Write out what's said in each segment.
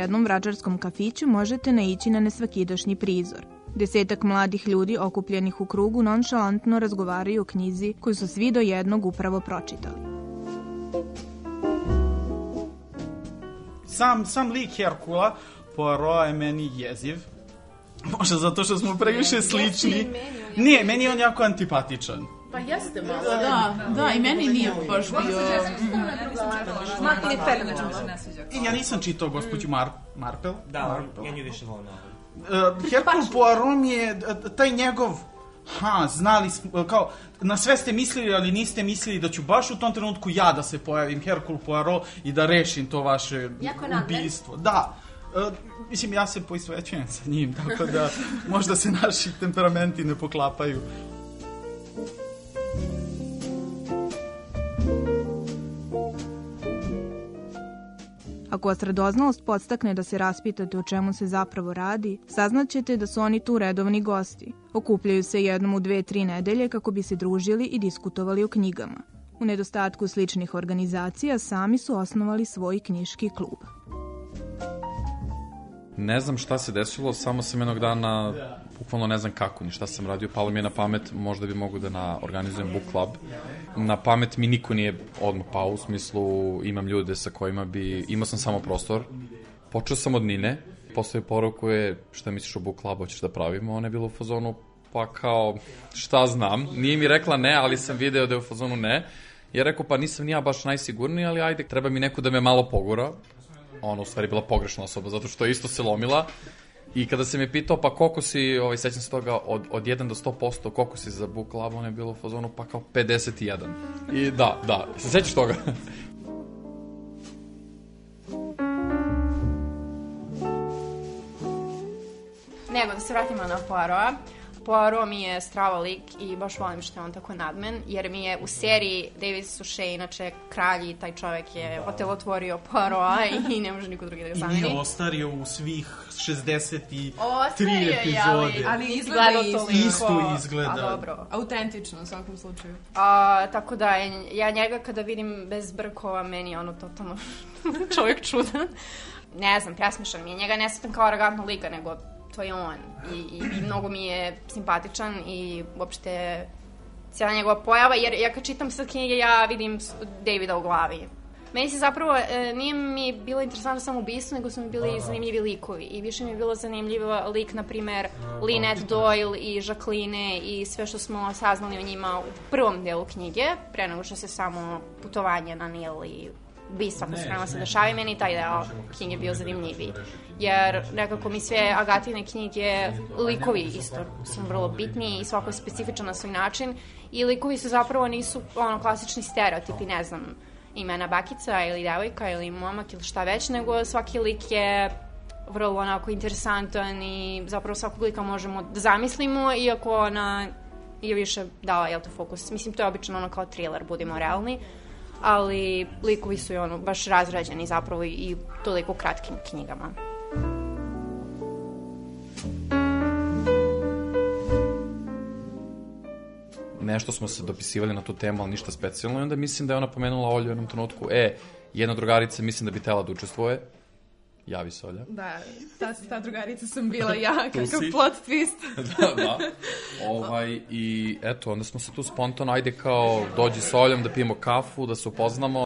Jednom vračarskom kafiću možete naići na nesvakidašnji prizor. Desetak mladih ljudi okupljenih u krugu nonšalantno razgovaraju o knjizi koju su svi do jednog upravo pročitali. Sam, sam lik Herkula, Poirot je meni jeziv. Možda zato što smo previše slični. Nije, meni je on jako antipatičan. Pa jeste malo, da, da, i meni nije baš bio... Martin je Ferner. I ja nisam čitao gospođu Mar Marpel. Da, ja nju više volim. Uh, Herkul Poirot mi je uh, taj njegov ha, znali smo, kao, na sve ste mislili, ali niste mislili da ću baš u tom trenutku ja da se pojavim, Herkul Poirot, i da rešim to vaše Jako ubistvo. Da. Uh, mislim, ja se poisvećujem sa njim, tako da možda se naši temperamenti ne poklapaju. Ako vas radoznalost podstakne da se raspitate o čemu se zapravo radi, saznaćete da su oni tu redovni gosti. Okupljaju se jednom u dve, tri nedelje kako bi se družili i diskutovali o knjigama. U nedostatku sličnih organizacija sami su osnovali svoj knjiški klub. Ne znam šta se desilo, samo sam jednog dana, bukvalno ne znam kako, ni šta sam radio, palo mi je na pamet, možda bi mogu da na, organizujem book club. Na pamet mi niko nije odmah pao, u smislu imam ljude sa kojima bi, imao sam samo prostor. Počeo sam od Nine, postoje poruku je šta misliš o book clubu, hoćeš da pravimo, ona je bila u fazonu, pa kao, šta znam, nije mi rekla ne, ali sam video da je u fazonu ne. Ja rekao, pa nisam ni ja baš najsigurniji, ali ajde, treba mi neko da me malo pogura ona u stvari bila pogrešna osoba, zato što je isto se lomila. I kada se me pitao, pa koliko si, ovaj, sećam se toga, od, od 1 do 100%, koliko si za Book Club, on je bilo u fazonu, pa kao 51. I da, da, se sećaš toga? Nego, da se vratimo na Poirot. Poirot mi je strava lik i baš volim što je on tako nadmen, jer mi je u seriji David Suchet, inače kralj i taj čovek je otelotvorio Poirot i ne može niko drugi da ga I zameni. nije ostario u svih 63 Ostario je, epizode. ali- Ali izgleda isto. Isto izgleda. A dobro. Autentično u svakom slučaju. A, tako da, ja njega kada vidim bez brkova, meni je ono totalno čovjek čudan. Ne znam, presmišan mi je. Njega ne sjetam kao arrogantna lika, nego to je on. I, i, i mnogo mi je simpatičan i uopšte cijela njegova pojava, jer ja kad čitam sad knjige, ja vidim Davida u glavi. Meni se zapravo, e, nije mi bilo interesantno samo ubistvo, nego su mi bili zanimljivi likovi. I više mi je bilo zanimljivo lik, na primer, Lynette Doyle i Jacqueline i sve što smo saznali o njima u prvom delu knjige, pre nego što se samo putovanje na Nil i ubistva koje su prema se dešavaju, meni taj deo knjige bio zanimljiviji. Jer nekako mi sve Agatine knjige, likovi isto su vrlo bitni i svako je specifičan na svoj način i likovi su zapravo nisu ono klasični stereotipi, ne znam, imena bakica ili devojka ili momak ili šta već, nego svaki lik je vrlo onako interesantan i zapravo svakog lika možemo da zamislimo, iako ona je više dala, jel te, fokus. Mislim, to je obično ono kao thriller, budimo realni, ali likovi su i ono baš razrađeni zapravo i, toliko kratkim knjigama. nešto smo se dopisivali na tu temu, ali ništa specijalno. I onda mislim da je ona pomenula Olju u jednom trenutku, e, jedna drugarica mislim da bi tela da učestvuje. Javi se, Olja. Da, ta, ta drugarica sam bila ja, kakav si. plot twist. da, da. Ovaj, I eto, onda smo se tu spontano, ajde kao dođi s Oljom da pijemo kafu, da se upoznamo.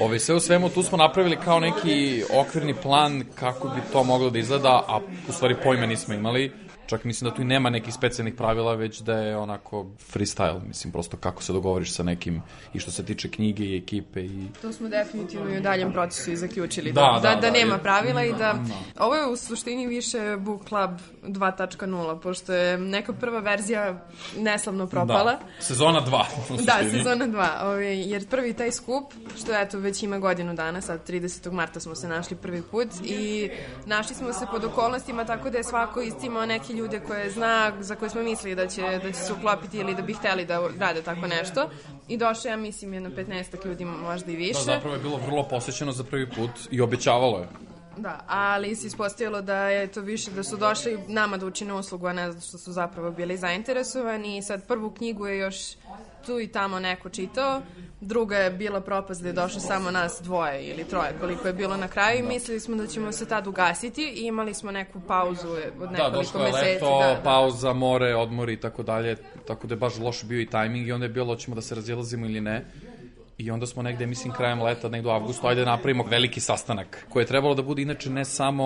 Ovaj, sve u svemu tu smo napravili kao neki okvirni plan kako bi to moglo da izgleda, a u stvari pojma nismo imali. Čak mislim da tu i nema nekih specijalnih pravila, već da je onako freestyle, mislim, prosto kako se dogovoriš sa nekim i što se tiče knjige i ekipe i... To smo definitivno i u daljem procesu i zaključili. Da, da, da, da, da, nema je- pravila i da... Da. Ovo je u suštini više Book Club 2.0, pošto je neka prva verzija neslavno propala. Da, sezona 2. u Da, sezona 2, ovaj, jer prvi taj skup, što eto već ima godinu dana, sad 30. marta smo se našli prvi put i našli smo se pod okolnostima tako da je svako istimao neke ljude koje zna, za koje smo mislili da će, da će se uklopiti ili da bi hteli da rade tako nešto. I došlo, ja mislim, jedno 15 ljudi, možda i više. Da, zapravo je bilo vrlo posjećeno za prvi put i obećavalo je. Da, ali se ispostavilo da je to više da su došli nama da učine uslugu, a ne zato što su zapravo bili zainteresovani i sad prvu knjigu je još tu i tamo neko čitao, druga je bila propast da je došlo samo nas dvoje ili troje koliko je bilo na kraju i mislili smo da ćemo se tad ugasiti i imali smo neku pauzu od nekoliko Da, došlo je meseci. leto, da, da. pauza, more, odmori i tako dalje, tako da je baš loš bio i tajming i onda je bilo ćemo da se razilazimo ili ne. I onda smo negde, mislim, krajem leta, negde u avgustu, ajde da napravimo veliki sastanak, koji je trebalo da bude inače ne samo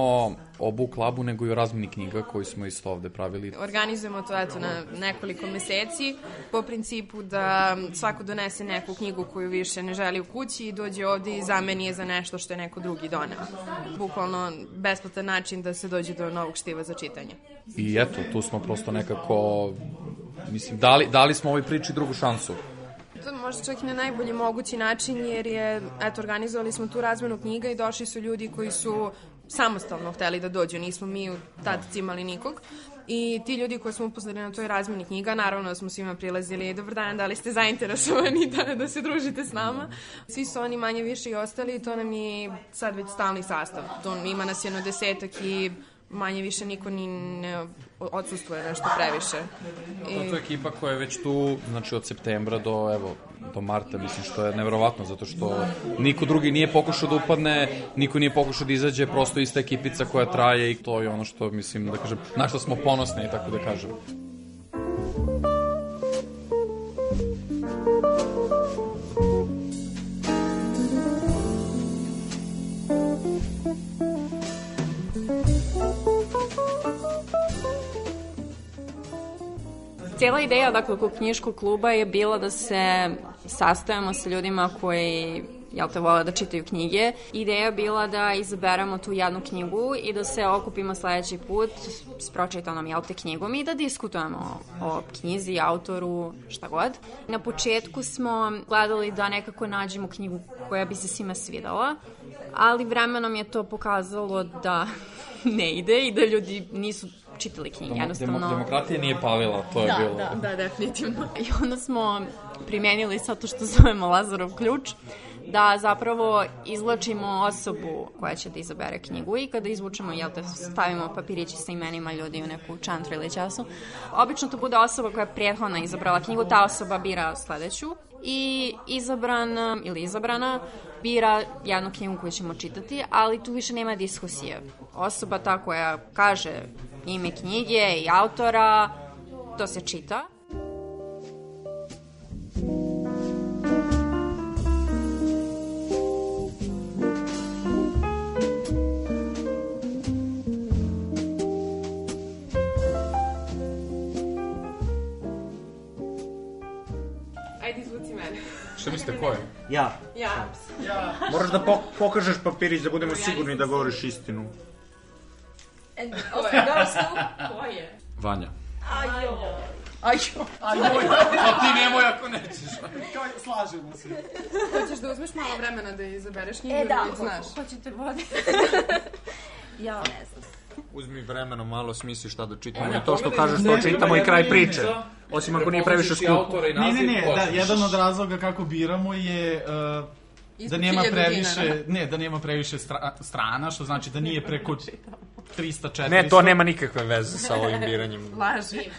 o book clubu, nego i o razmini knjiga koji smo isto ovde pravili. Organizujemo to eto na nekoliko meseci po principu da svako donese neku knjigu koju više ne želi u kući i dođe ovde i zameni je za nešto što je neko drugi doneo. Bukvalno besplatan način da se dođe do novog štiva za čitanje. I eto, tu smo prosto nekako, mislim, dali, dali smo ovoj priči drugu šansu. To je možda čak i na najbolji mogući način jer je, eto, organizovali smo tu razmenu knjiga i došli su ljudi koji su samostalno hteli da dođu, nismo mi tad cimali nikog. I ti ljudi koji smo upoznali na toj razmeni knjiga, naravno da smo svima prilazili, dobar dan, da li ste zainteresovani da, da se družite s nama. Svi su oni manje više i ostali i to nam je sad već stalni sastav. To ima nas jedno desetak i manje više niko ni ne odsustuje nešto previše. To, to je ekipa koja je već tu, znači od septembra do, evo, do marta, mislim što je neverovatno, zato što niko drugi nije pokušao da upadne, niko nije pokušao da izađe, prosto ista ekipica koja traje i to je ono što, mislim, da kažem, na što smo ponosni, tako da kažem. Cijela ideja dakle, kod knjiškog kluba je bila da se sastajemo sa ljudima koji jel te vole da čitaju knjige. Ideja bila da izaberemo tu jednu knjigu i da se okupimo sledeći put s pročitanom jel te knjigom i da diskutujemo o knjizi, autoru, šta god. Na početku smo gledali da nekako nađemo knjigu koja bi se svima svidala, ali vremenom je to pokazalo da ne ide i da ljudi nisu čitali knjige, jednostavno... Demo, demokratija nije palila, to je da, bilo. Da, da, definitivno. I onda smo primenili sad to što zovemo Lazarov ključ, da zapravo izlačimo osobu koja će da izabere knjigu i kada izvučemo, jel te, stavimo papirići sa imenima ljudi u neku čantru ili času. Obično to bude osoba koja je prethodno izabrala knjigu, ta osoba bira sledeću i izabran ili izabrana bira jednu knjigu koju ćemo čitati, ali tu više nema diskusije. Osoba ta koja kaže ime knjige i autora, to se čita. Ajde, izvuci mene. Šta mislite, ko je? Ja. Ja. ja. Moraš da po pokažeš papirić da budemo sigurni da govoriš istinu. And open doors Ko je? Vanja. Ajo. Ajo. Ajo. A ti nemoj ako nećeš. Slažemo se. Hoćeš da uzmeš malo vremena da izabereš knjigu E, da, ili znaš? hoćete vode. ja ne znam. Uzmi vremeno malo smisli šta da čitamo Vanja, i to što kažeš to čitamo i kraj priče. Osim ako nije ne, previše skupo. Ne, ne, ne, da, jedan od razloga kako biramo je uh, da nema 1000 previše, ne, da nema previše stra, strana, što znači da nije preko 300 400. Ne, to nema nikakve veze sa ovim biranjem. Laži.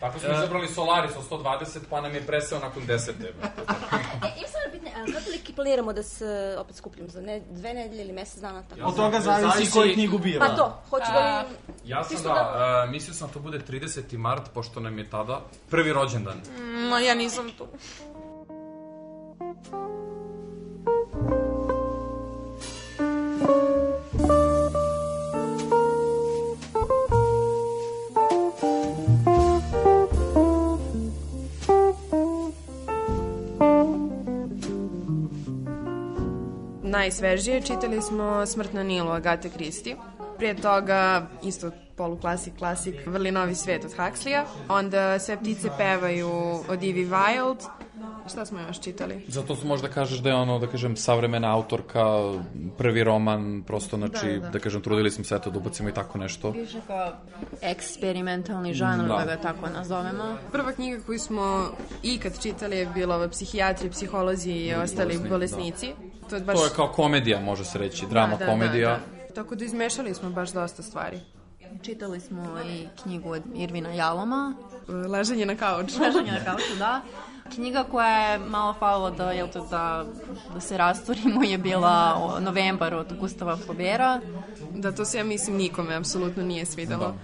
Tako smo izabrali Solaris od 120, pa nam je preseo nakon 10. E, ima samo pitanje, a kad li planiramo da se opet skupljamo za ne, dve nedelje ili mesec dana? Tako? Od toga zavisi koju knjigu bira. Pa to, hoću da... Ja sam Čisto da, uh, mislio sam da to bude 30. mart, pošto nam je tada prvi rođendan. Ma ja nisam tu. Najsvežije čitali smo Smrt na Nilu Agate Kristi. Prije toga isto poluklasik, klasik Vrli novi svet od Huxleya. Onda Sve ptice pevaju od Evie Wild. Šta smo još čitali? Zato su možda kažeš da je ono, da kažem, savremena autorka, prvi roman, prosto, znači, Da, da, da, da. kažem, trudili smo se eto da ubacimo i tako nešto. Više kao eksperimentalni žanr, Da. da. ga tako nazovemo. Prva knjiga koju smo ikad čitali je bila ova psihijatri, psiholozi i ostali Bolesni, bolesnici. To je baš... To je kao komedija, može se reći, drama, da, da, komedija. Da, da. Tako da izmešali smo baš dosta stvari. Čitali smo i knjigu od Irvina Jaloma. Ležanje na kauču. Ležanje na kauču, da. Knjiga koja je malo falila da, jel te, da, da se rasturimo je bila o, Novembar od Gustava Flaubera. Da, to se ja mislim nikome apsolutno nije svidelo.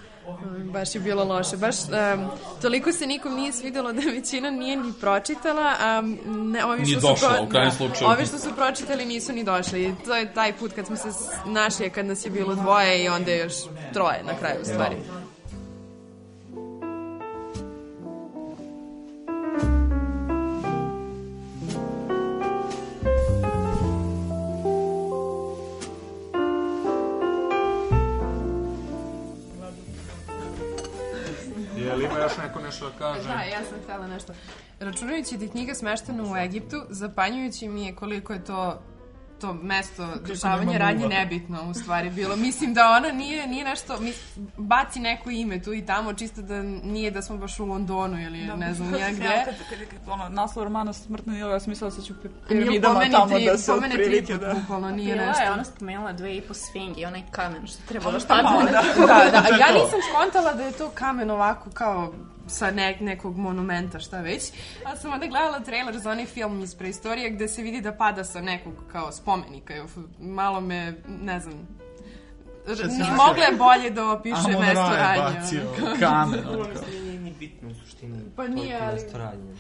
Baš je bilo loše. Baš um, toliko se nikom nije svidelo da većina nije ni pročitala, a ne, ovi što su došla, pro- u da, slučaju. Ovi što su pročitali nisu ni došli. I to je taj put kad smo se našli, kad nas je bilo dvoje i onda još troje na kraju u stvari. Je Da, htjela nešto. Računajući da je knjiga smeštena u Egiptu, zapanjujući mi je koliko je to to mesto dešavanja radnje nebitno u stvari bilo. Mislim da ona nije, nije nešto, mis, baci neko ime tu i tamo, čisto da nije da smo baš u Londonu ili ne znam ja gde. Ja, kad, kad, kad, ono, naslov romana Smrtna Nila, ja sam mislila da će u Nije piramidama tamo tri- da se otprilike, tri put, da. bukvalno nije Bila nešto. je ona spomenula dve i po sfinge i onaj kamen što trebalo Pa, šta da, da, da. A ja nisam skontala da je to kamen ovako kao sa nek, nekog monumenta, šta već. A sam onda gledala trailer za onaj film iz preistorije gde se vidi da pada sa nekog kao spomenika. Malo me, ne znam, mogle je bolje da opiše Amon mesto Ra je radnje. bacio ono. kamen. Bitno u suštini. Pa nije, ali-.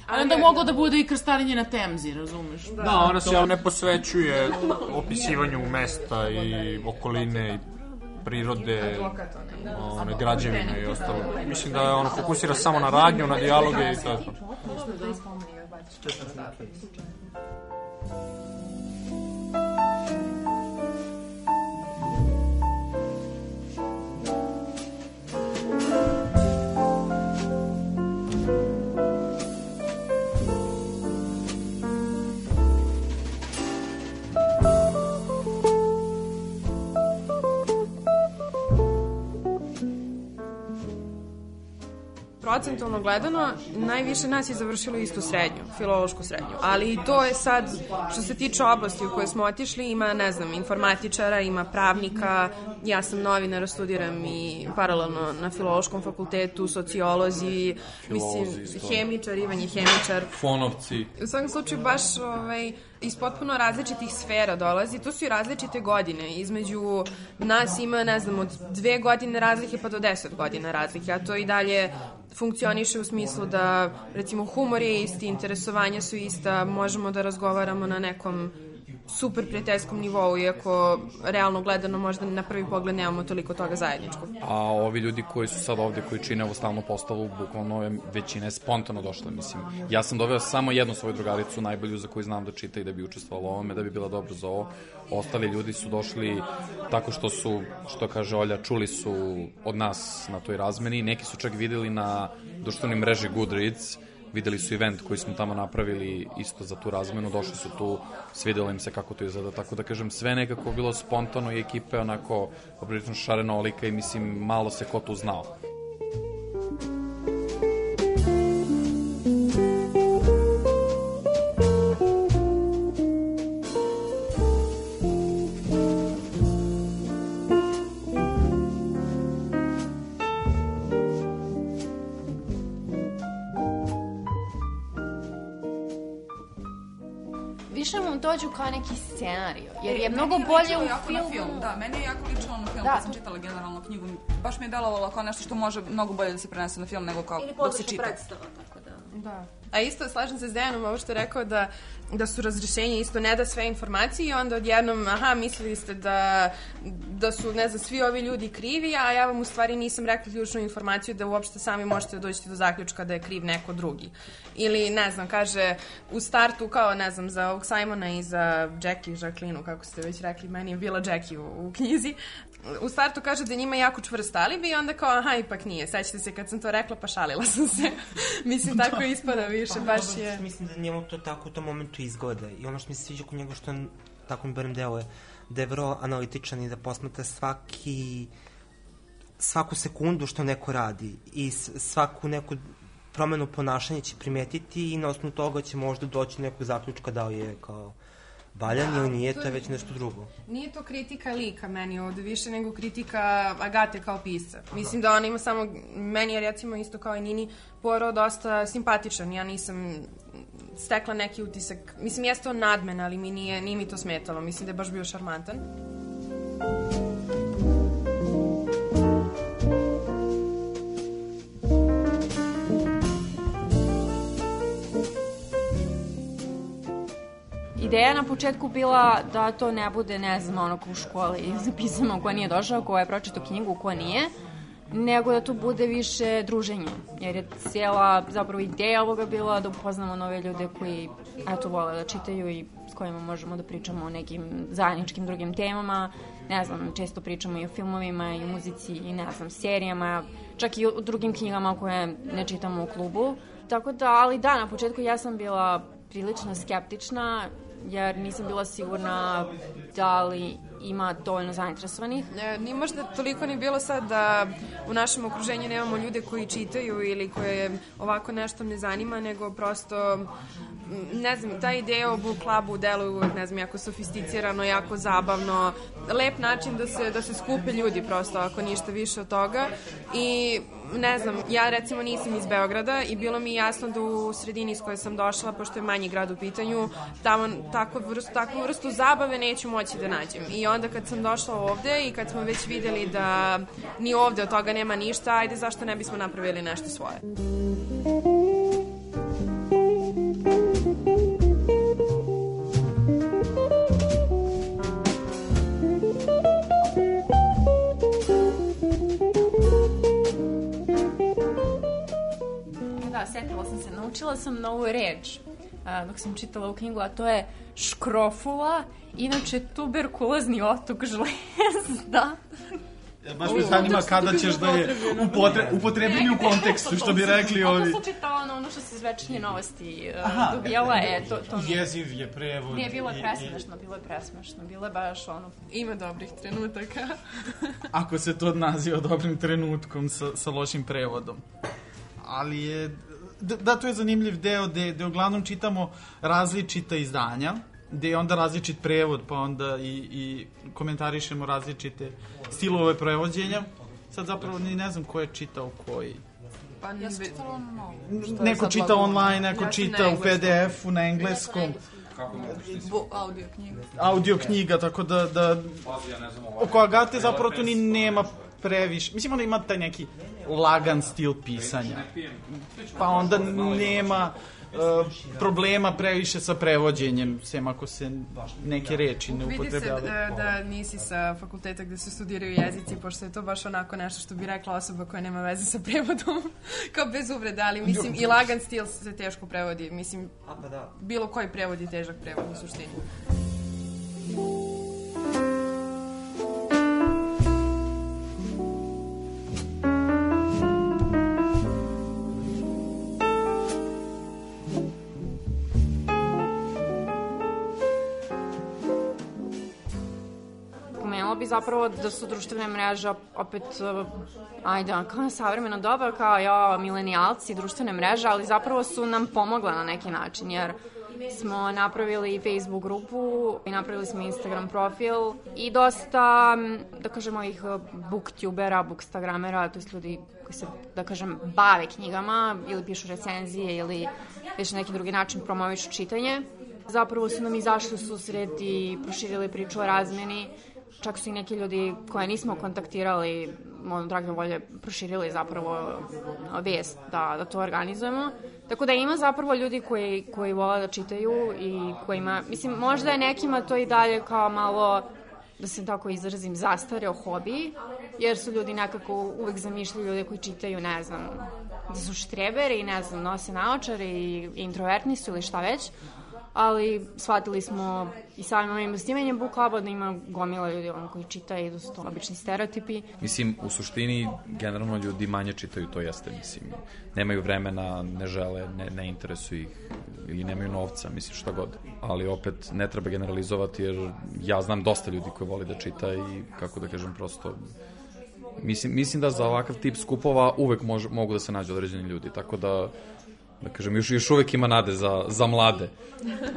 Ali onda moglo da bude i krstarenje na Temzi, razumeš? Da, ona se ne posvećuje opisivanju mesta i okoline i prirode, one građevine i ostalo. Mislim da je ono fokusira samo na radnju, na dijaloge i tako. Procentualno gledano, najviše nas je završilo istu srednju, filološku srednju. Ali i to je sad, što se tiče oblasti u kojoj smo otišli, ima, ne znam, informatičara, ima pravnika, ja sam novinar, studiram i paralelno na filološkom fakultetu, sociolozi, Filolozi mislim, isto. hemičar, Ivan je hemičar. Fonovci. U svakom slučaju baš ovaj, iz potpuno različitih sfera dolazi. To su i različite godine. Između nas ima, ne znam, od dve godine razlike pa do deset godina razlike. A to i dalje funkcioniše u smislu da, recimo, humor je isti, interesovanja su ista, možemo da razgovaramo na nekom super prijateljskom nivou, iako realno gledano možda na prvi pogled nemamo toliko toga zajedničkog. A ovi ljudi koji su sad ovde, koji čine ovo stalno postavu, bukvalno je većina je spontano došla, mislim. Ja sam doveo samo jednu svoju drugaricu, najbolju za koju znam da čita i da bi učestvovala ovome, da bi bila dobra za ovo. Ostali ljudi su došli tako što su, što kaže Olja, čuli su od nas na toj razmeni. Neki su čak videli na društvenoj mreži Goodreads, videli su event koji smo tamo napravili isto za tu razmenu, došli su tu, svidelo im se kako to izgleda, tako da kažem, sve nekako bilo spontano i ekipe onako poprilično šarenolika i mislim malo se ko tu znao. Kao neki scenariju, jer E, je meni mnogo ličilo bolje u filmu. film, Da, meni je jako ličilo na film, Da. kad sam čitala generalno knjigu. Baš mi je delovalo kao nešto što može mnogo bolje da se prenese na film nego kao dok se čita. predstava, tako da. A isto, slažem se s Dejanom, ovo što je rekao da, da su razrešenje isto ne da sve informacije i onda odjednom, aha, mislili ste da, da su, ne znam, svi ovi ljudi krivi, a ja vam u stvari nisam rekla ključnu informaciju da uopšte sami možete doći do zaključka da je kriv neko drugi. Ili, ne znam, kaže, u startu, kao, ne znam, za ovog Simona i za Jackie, Jacqueline, kako ste već rekli, meni je bila Jackie u, u knjizi, u startu kaže da njima jako čvrst alibi i onda kao, aha, ipak nije. Sećate se kad sam to rekla, pa šalila sam se. Mislim, tako ispada više, Pa, baš je... Mislim da njemu to tako u tom momentu izgleda. I ono što mi se sviđa kod njega što on, tako mi barem deluje, da je vrlo analitičan i da posmatra svaki svaku sekundu što neko radi i svaku neku promenu ponašanja će primetiti i na osnovu toga će možda doći do nekog zaključka da li je kao valjan ili nije, to je već nešto drugo. Nije to kritika lika meni ovde više nego kritika Agate kao pisca. Mislim da ona ima samo, meni je recimo isto kao i Nini Poirot dosta simpatičan. Ja nisam stekla neki utisak. Mislim, jeste on nadmen, ali mi nije, nije mi to smetalo. Mislim da je baš bio šarmantan. Ideja na početku bila da to ne bude, ne znam, ono ko u školi zapisano ko nije došao, ko je pročitao knjigu, ko nije, nego da to bude više druženje. Jer je cijela zapravo ideja ovoga bila da upoznamo nove ljude koji eto vole da čitaju i s kojima možemo da pričamo o nekim zajedničkim drugim temama. Ne znam, često pričamo i o filmovima, i o muzici, i ne znam, serijama, čak i o drugim knjigama koje ne čitamo u klubu. Tako da, ali da, na početku ja sam bila prilično skeptična jer nisam bila sigurna da li ima dovoljno zainteresovanih. E, nije možda toliko ni bilo sad da u našem okruženju nemamo ljude koji čitaju ili koje ovako nešto ne zanima, nego prosto m, ne znam, ta ideja o book clubu deluje ne znam, jako sofisticirano, jako zabavno, lep način da se, da se skupe ljudi prosto, ako ništa više od toga. I ne znam, ja recimo nisam iz Beograda i bilo mi jasno da u sredini iz koje sam došla, pošto je manji grad u pitanju, tamo takvu vrstu, takvu vrstu zabave neću moći da nađem. I onda kad sam došla ovde i kad smo već videli da ni ovde od toga nema ništa, ajde zašto ne bismo napravili nešto svoje. Da, setila sam se, naučila sam novu reč a, dok sam čitala u knjigu, a to je škrofula, inače tuberkulozni otok žlezda. Baš me zanima kada ćeš da je upotre, upotrebljeni u kontekstu, što bi rekli ovi. Ako sam čitala na ono što se iz večernje novosti uh, dobijala, e, to, to mi... Jeziv je prevod. Nije, bilo je presmešno, bilo je presmešno, bilo je baš ono... Ima dobrih trenutaka. Ako se to naziva dobrim trenutkom sa, sa lošim prevodom. Ali je... Da, da, to je zanimljiv deo gde, gde uglavnom čitamo različita izdanja, gde je onda različit prevod, pa onda i, i komentarišemo različite stilove prevođenja. Sad zapravo ni ne znam ko je čitao koji. Pa ja sam čitala ono Neko čita online, neko Ja čita u. PDF-u, na engleskom. Bu- audio knjiga. audio knjiga, tako da, da oko Agate zapravo tu ni nema previše. Mislim, ona ima taj neki lagan stil pisanja. Pa onda nema uh, problema previše sa prevođenjem, sem ako se neke reči ne Vidi se upotrebljavaju. da, da nisi sa fakulteta gde se studiraju jezici, pošto je to baš onako nešto što bi rekla osoba koja nema veze sa prevodom, kao bez uvrede, ali mislim i lagan stil se teško prevodi, mislim pa da. bilo koji prevod je težak prevod u suštini. Bi zapravo da su društvene mreže opet, uh, ajde, kao savremeno doba, kao ja, milenijalci, društvene mreže, ali zapravo su nam pomogle na neki način, jer smo napravili Facebook grupu i napravili smo Instagram profil i dosta, m, da kažemo, ih uh, booktubera, bookstagramera, to je ljudi koji se, da kažem, bave knjigama ili pišu recenzije ili već na neki drugi način promovišu čitanje Zapravo su nam izašli u susret i proširili priču o razmeni. Čak su i neki ljudi koje nismo kontaktirali, ono, dragom volje, proširili zapravo vest da, da to organizujemo. Tako da ima zapravo ljudi koji, koji vole da čitaju i kojima, mislim, možda je nekima to i dalje kao malo da se tako izrazim, zastareo hobi, jer su ljudi nekako uvek zamišljaju ljude koji čitaju, ne znam, da su štreberi, ne znam, nose naočare i introvertni su ili šta već, ali shvatili smo i samim ovim investivanjem book cluba da ima gomila ljudi on koji čitaju i da su to obični stereotipi. Mislim, u suštini, generalno ljudi manje čitaju, to jeste, mislim, nemaju vremena, ne žele, ne, ne interesuju ih ili nemaju novca, mislim, šta god. Ali opet ne treba generalizovati jer ja znam dosta ljudi koji voli da čita i, kako da kažem, prosto Mislim, mislim da za ovakav tip skupova uvek može, mogu da se nađu određeni ljudi, tako da da kažem, još, još uvek ima nade za, za mlade.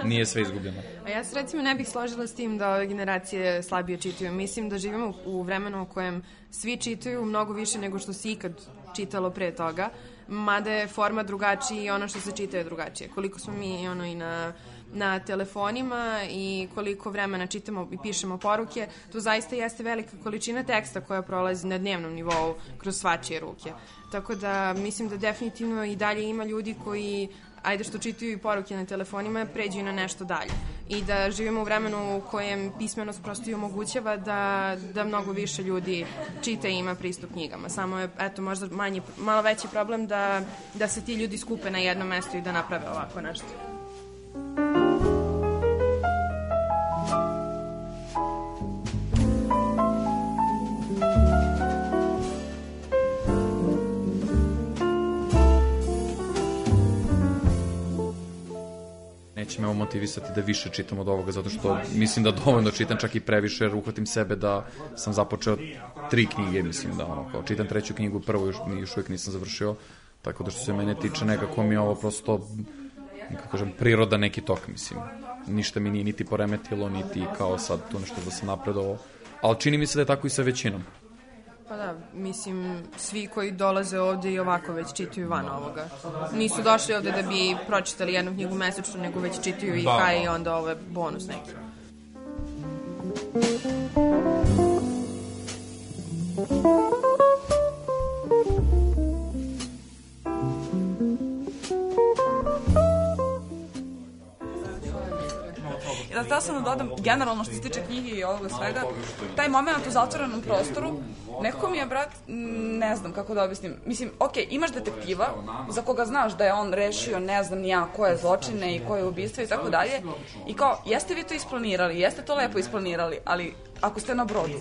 Nije sve izgubljeno. A ja se recimo ne bih složila s tim da ove generacije slabije čitaju. Mislim da živimo u vremenu u kojem svi čitaju mnogo više nego što se ikad čitalo pre toga, mada je forma drugačija i ono što se čita je drugačije. Koliko smo mi ono i na na telefonima i koliko vremena čitamo i pišemo poruke, to zaista jeste velika količina teksta koja prolazi na dnevnom nivou kroz svačije ruke. Tako da mislim da definitivno i dalje ima ljudi koji ajde što čitaju i poruke na telefonima, pređu na nešto dalje. I da živimo u vremenu u kojem pismenost prosto i omogućava da, da mnogo više ljudi čita i ima pristup knjigama. Samo je, eto, možda manji, malo veći problem da, da se ti ljudi skupe na jednom mestu i da naprave ovako nešto. Neće me motivisati da više čitam od ovoga, zato što mislim da dovoljno čitam čak i previše, jer uhvatim sebe da sam započeo tri knjige, mislim da ono, kao čitam treću knjigu, prvo još, još uvijek nisam završio, tako da što se mene tiče nekako mi ovo prosto, kako kažem, priroda neki tok, mislim. Ništa mi nije niti poremetilo, niti kao sad tu nešto da sam napredovao, ali čini mi se da je tako i sa većinom. Pa da, mislim, svi koji dolaze ovde i ovako već čitaju van ovoga. Nisu došli ovde da bi pročitali jednu knjigu mesečno, nego već čitaju i Da. kaj i onda ovo je bonus neki. Da htela sam da dodam, generalno što se tiče knjige i ovoga svega, taj moment u zatvorenom prostoru, nekako mi je, brat, ne znam kako da objasnim. Mislim, ok, imaš detektiva za koga znaš da je on rešio ne znam ni ja koje zločine i koje ubistva i tako dalje. I kao, jeste vi to isplanirali, jeste to lepo isplanirali, ali ako ste na brodu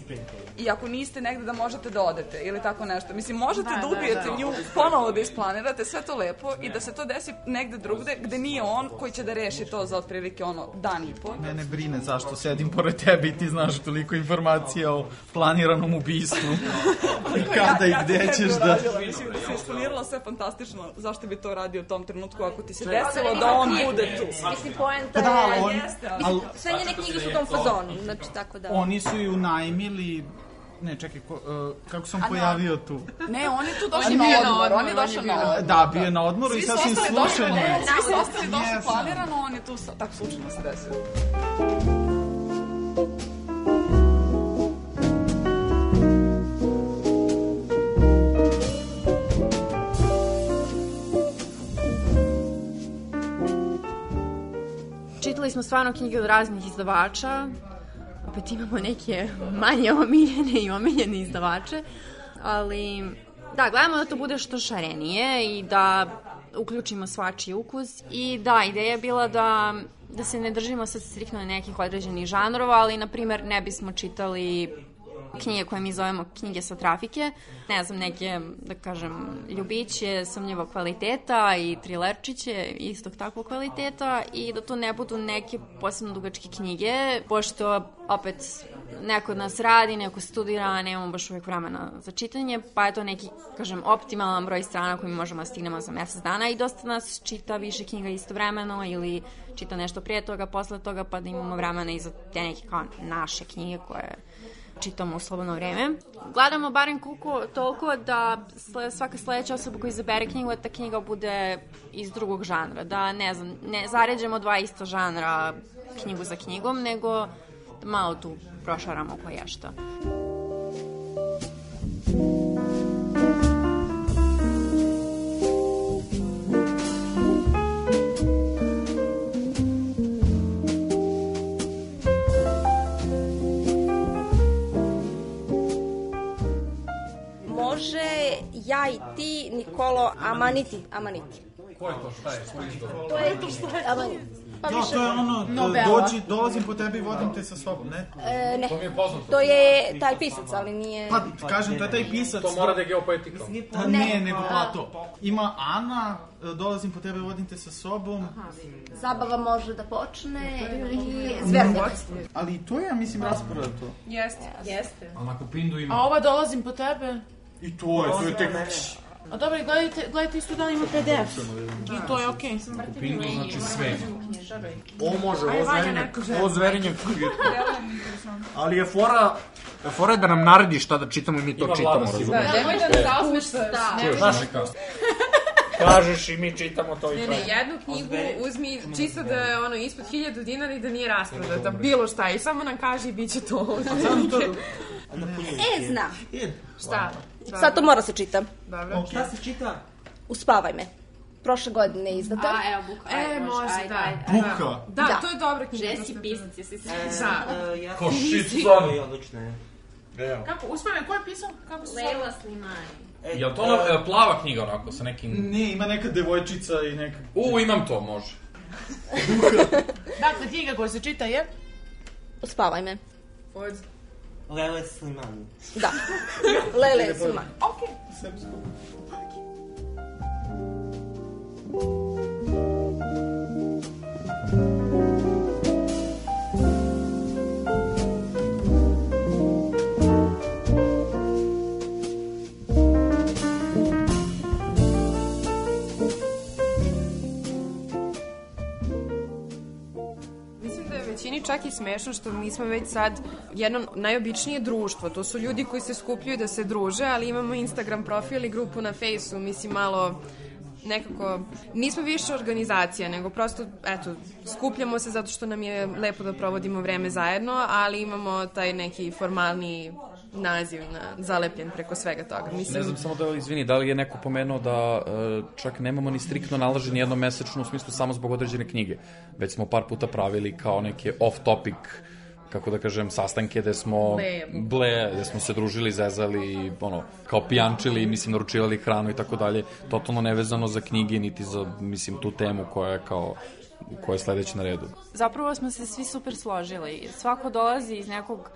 i ako niste negde da možete da odete ili tako nešto. Mislim, možete da, Da, da da, ubijete da. nju, ponovo da isplanirate, sve to lepo i da se to desi negde drugde gde nije on koji će da reši to za otprilike ono dan i po. Mene brine zašto sedim pored tebe i ti znaš toliko informacija o planiranom ubistvu. I kada i gde bi ćeš da... Mislim da se isplaniralo sve fantastično. Zašto bi to radio u tom trenutku ako ti se desilo da on bude tu? Mislim, poenta Pa da, je... on- Mislim, sve njene knjige su u tom fazonu, znači tako da... Oni su ju najmili... Ne, čekaj, ko, uh, kako sam pojavio tu? Ne, on je tu došao na na odmor, on je došao na odmor. Da, bio je na odmoru i Svi su sasvim slučajno. ne, Svi su ostali došli planirano, on je tu, tako slučajno se desilo. Čitali smo stvarno knjige od raznih izdavača, opet imamo neke manje omiljene i omiljene izdavače, ali da, gledamo da to bude što šarenije i da uključimo svačiji ukus. I da, ideja je bila da da se ne držimo sad striktno nekih određenih žanrova, ali na primer ne bismo čitali knjige koje mi zovemo knjige sa trafike, ne znam, neke, da kažem, ljubiće sumnjivog kvaliteta i trilerčiće istog takvog kvaliteta i da to ne budu neke posebno dugačke knjige, pošto opet neko od nas radi, neko studira, nemamo baš uvek vremena za čitanje, pa je to neki, kažem, optimalan broj strana koji možemo da stignemo za mesec dana i dosta nas čita više knjiga istovremeno ili čita nešto prije toga, posle toga, pa da imamo vremena i za te neke kao naše knjige koje čitamo u slobodno vreme. Gledamo barem koliko, toliko da svaka sledeća osoba koja izabere knjigu, da ta knjiga bude iz drugog žanra. Da, ne znam, ne zaređemo dva ista žanra knjigu za knjigom, nego da malo tu prošaramo koje šta. Može ja i ti, Nikolo, Amaniti. Amaniti. Ko je to, šta je, koji To je to što je Amaniti. Pa No, više- to je ono, Novela. dođi, dolazim po tebi i vodim te sa sobom, ne? E, ne, To mi je poznato. to je taj pisac, ali nije... Pa, kažem, to je taj pisac. To mora da je geopoetika. Pa ne, nego Plato. Ima Ana, dolazim po tebe, vodim te sa sobom. Zabava može da počne i zverda. Ali to je, ja mislim, rasporedo. Jeste. Jeste. A na Kupindu ima... A ova dolazim po tebe. I to je, to je tek... A dobro, gledajte, gledajte isto da li ima PDF. I to je okej. Kupindu znači sve. Ovo može, ovo zverinje, želi. ovo zverinje. Ali je fora, fora je da nam naredi šta da čitamo i mi to Ima čitamo, razumiješ? Nemoj da ne zauzmeš da. Čuješ, znaš, kažeš i mi čitamo to i Ne, to. ne, jednu knjigu uzmi čisto da je ono ispod 1000 dinara i da nije rasprodata, bilo šta i samo nam kaži i bit će to. E, znam. Šta? Sad to mora se čita. Dobro. Šta se čita? Uspavaj me. Prošle godine izdata. A, evo, Buka, E, može, ajde, da. ajde. Buka. Da, Da. to je dobra knjiga. Jesi pisac, jesi se... Da. E, ja Ko je odlično je. Evo. Kako, uspomenu, ko je pisao? Kako se zove? Leila Slimani. Jel to ona e, plava knjiga onako, sa nekim... Ne, ima neka devojčica i neka... U, imam to, može. Dakle, knjiga koja se čita je? Uspavaj me. Od... Lele Slimani. Da. Lele Suma. Okej. Mislim većini čak i smešno što mi smo već sad jedno najobičnije društvo. To su ljudi koji se skupljaju da se druže, ali imamo Instagram profil i grupu na Fejsu. Mislim, malo nekako, nismo više organizacija, nego prosto, eto, skupljamo se zato što nam je lepo da provodimo vreme zajedno, ali imamo taj neki formalni naziv na, zalepljen preko svega toga. Mislim, Ne znam samo da, izvini, da li je neko pomenuo da e, čak nemamo ni striktno nalaženi jednom mesečno u smislu samo zbog određene knjige. Već smo par puta pravili kao neke off-topic kako da kažem, sastanke gde smo Ble. ble, gde smo se družili, zezali, ono, kao pijančili, mislim, naručivali hranu i tako dalje, totalno nevezano za knjige, niti za, mislim, tu temu koja je kao, koja je sledeća na redu. Zapravo smo se svi super složili. Svako dolazi iz nekog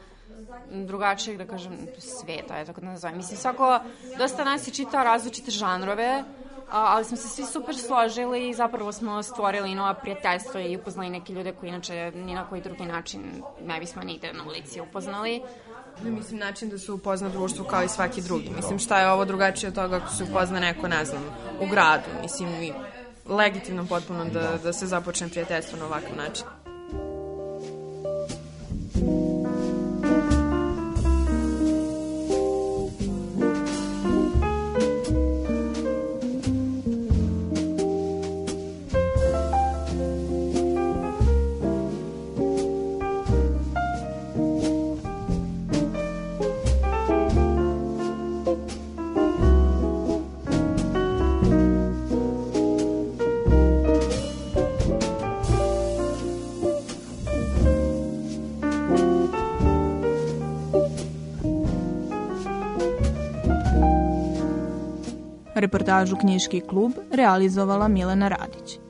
drugačijeg, da kažem, sveta, je tako da nazovem. Mislim, svako, dosta nas je čitao različite žanrove, ali smo se svi super složili i zapravo smo stvorili nova prijateljstva i upoznali neke ljude koji inače ni na koji drugi način ne bismo nigde na ulici upoznali. Ne mislim način da se upozna društvo kao i svaki drugi. Mislim šta je ovo drugačije od toga ako se upozna neko, ne znam, u gradu. Mislim legitimno potpuno da, da se započne prijateljstvo na ovakav način. Reportažu Knjiški klub realizovala Milena Radić.